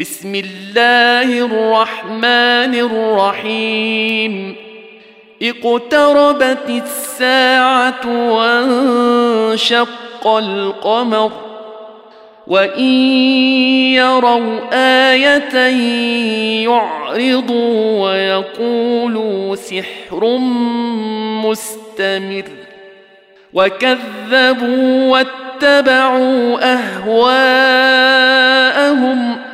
بسم الله الرحمن الرحيم. اقتربت الساعة وانشق القمر. وإن يروا آية يعرضوا ويقولوا سحر مستمر. وكذبوا واتبعوا أهواءهم.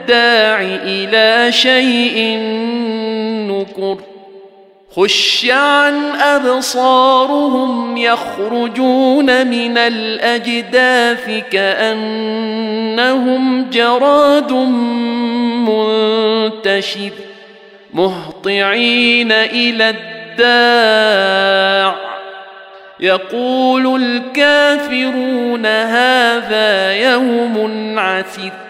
الداع إلى شيء نكر خش عن أبصارهم يخرجون من الأجداث كأنهم جراد منتشر مهطعين إلى الداع. يقول الكافرون هذا يوم عسر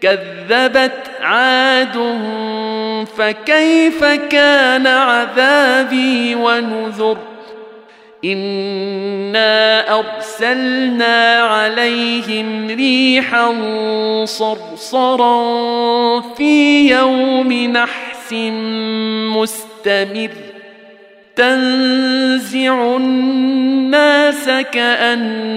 كذبت عاد فكيف كان عذابي ونذر؟ إنا أرسلنا عليهم ريحا صرصرا في يوم نحس مستمر. تنزع الناس كأنهم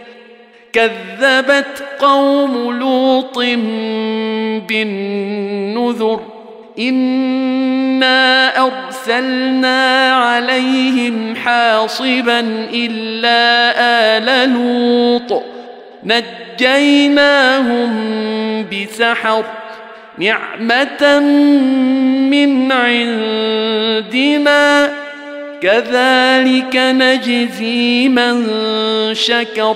كذبت قوم لوط بالنذر إنا أرسلنا عليهم حاصبا إلا آل لوط نجيناهم بسحر نعمة من عندنا كذلك نجزي من شكر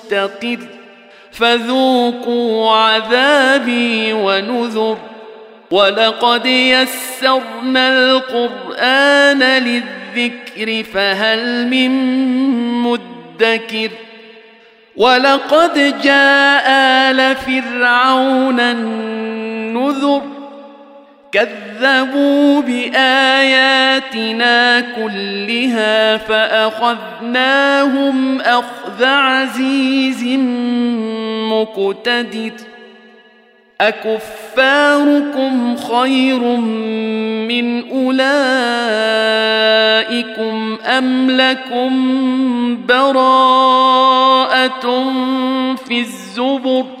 مستقر فذوقوا عذابي ونذر ولقد يسرنا القرآن للذكر فهل من مدكر ولقد جاء آل فرعون النذر كذبوا بآياتنا كلها فأخذناهم أخذ عزيز مقتدر. أكفاركم خير من أولئكم أم لكم براءة في الزبر؟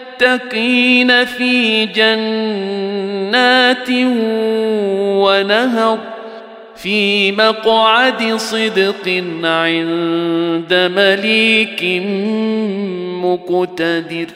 المتقين في جنات ونهر في مقعد صدق عند مليك مقتدر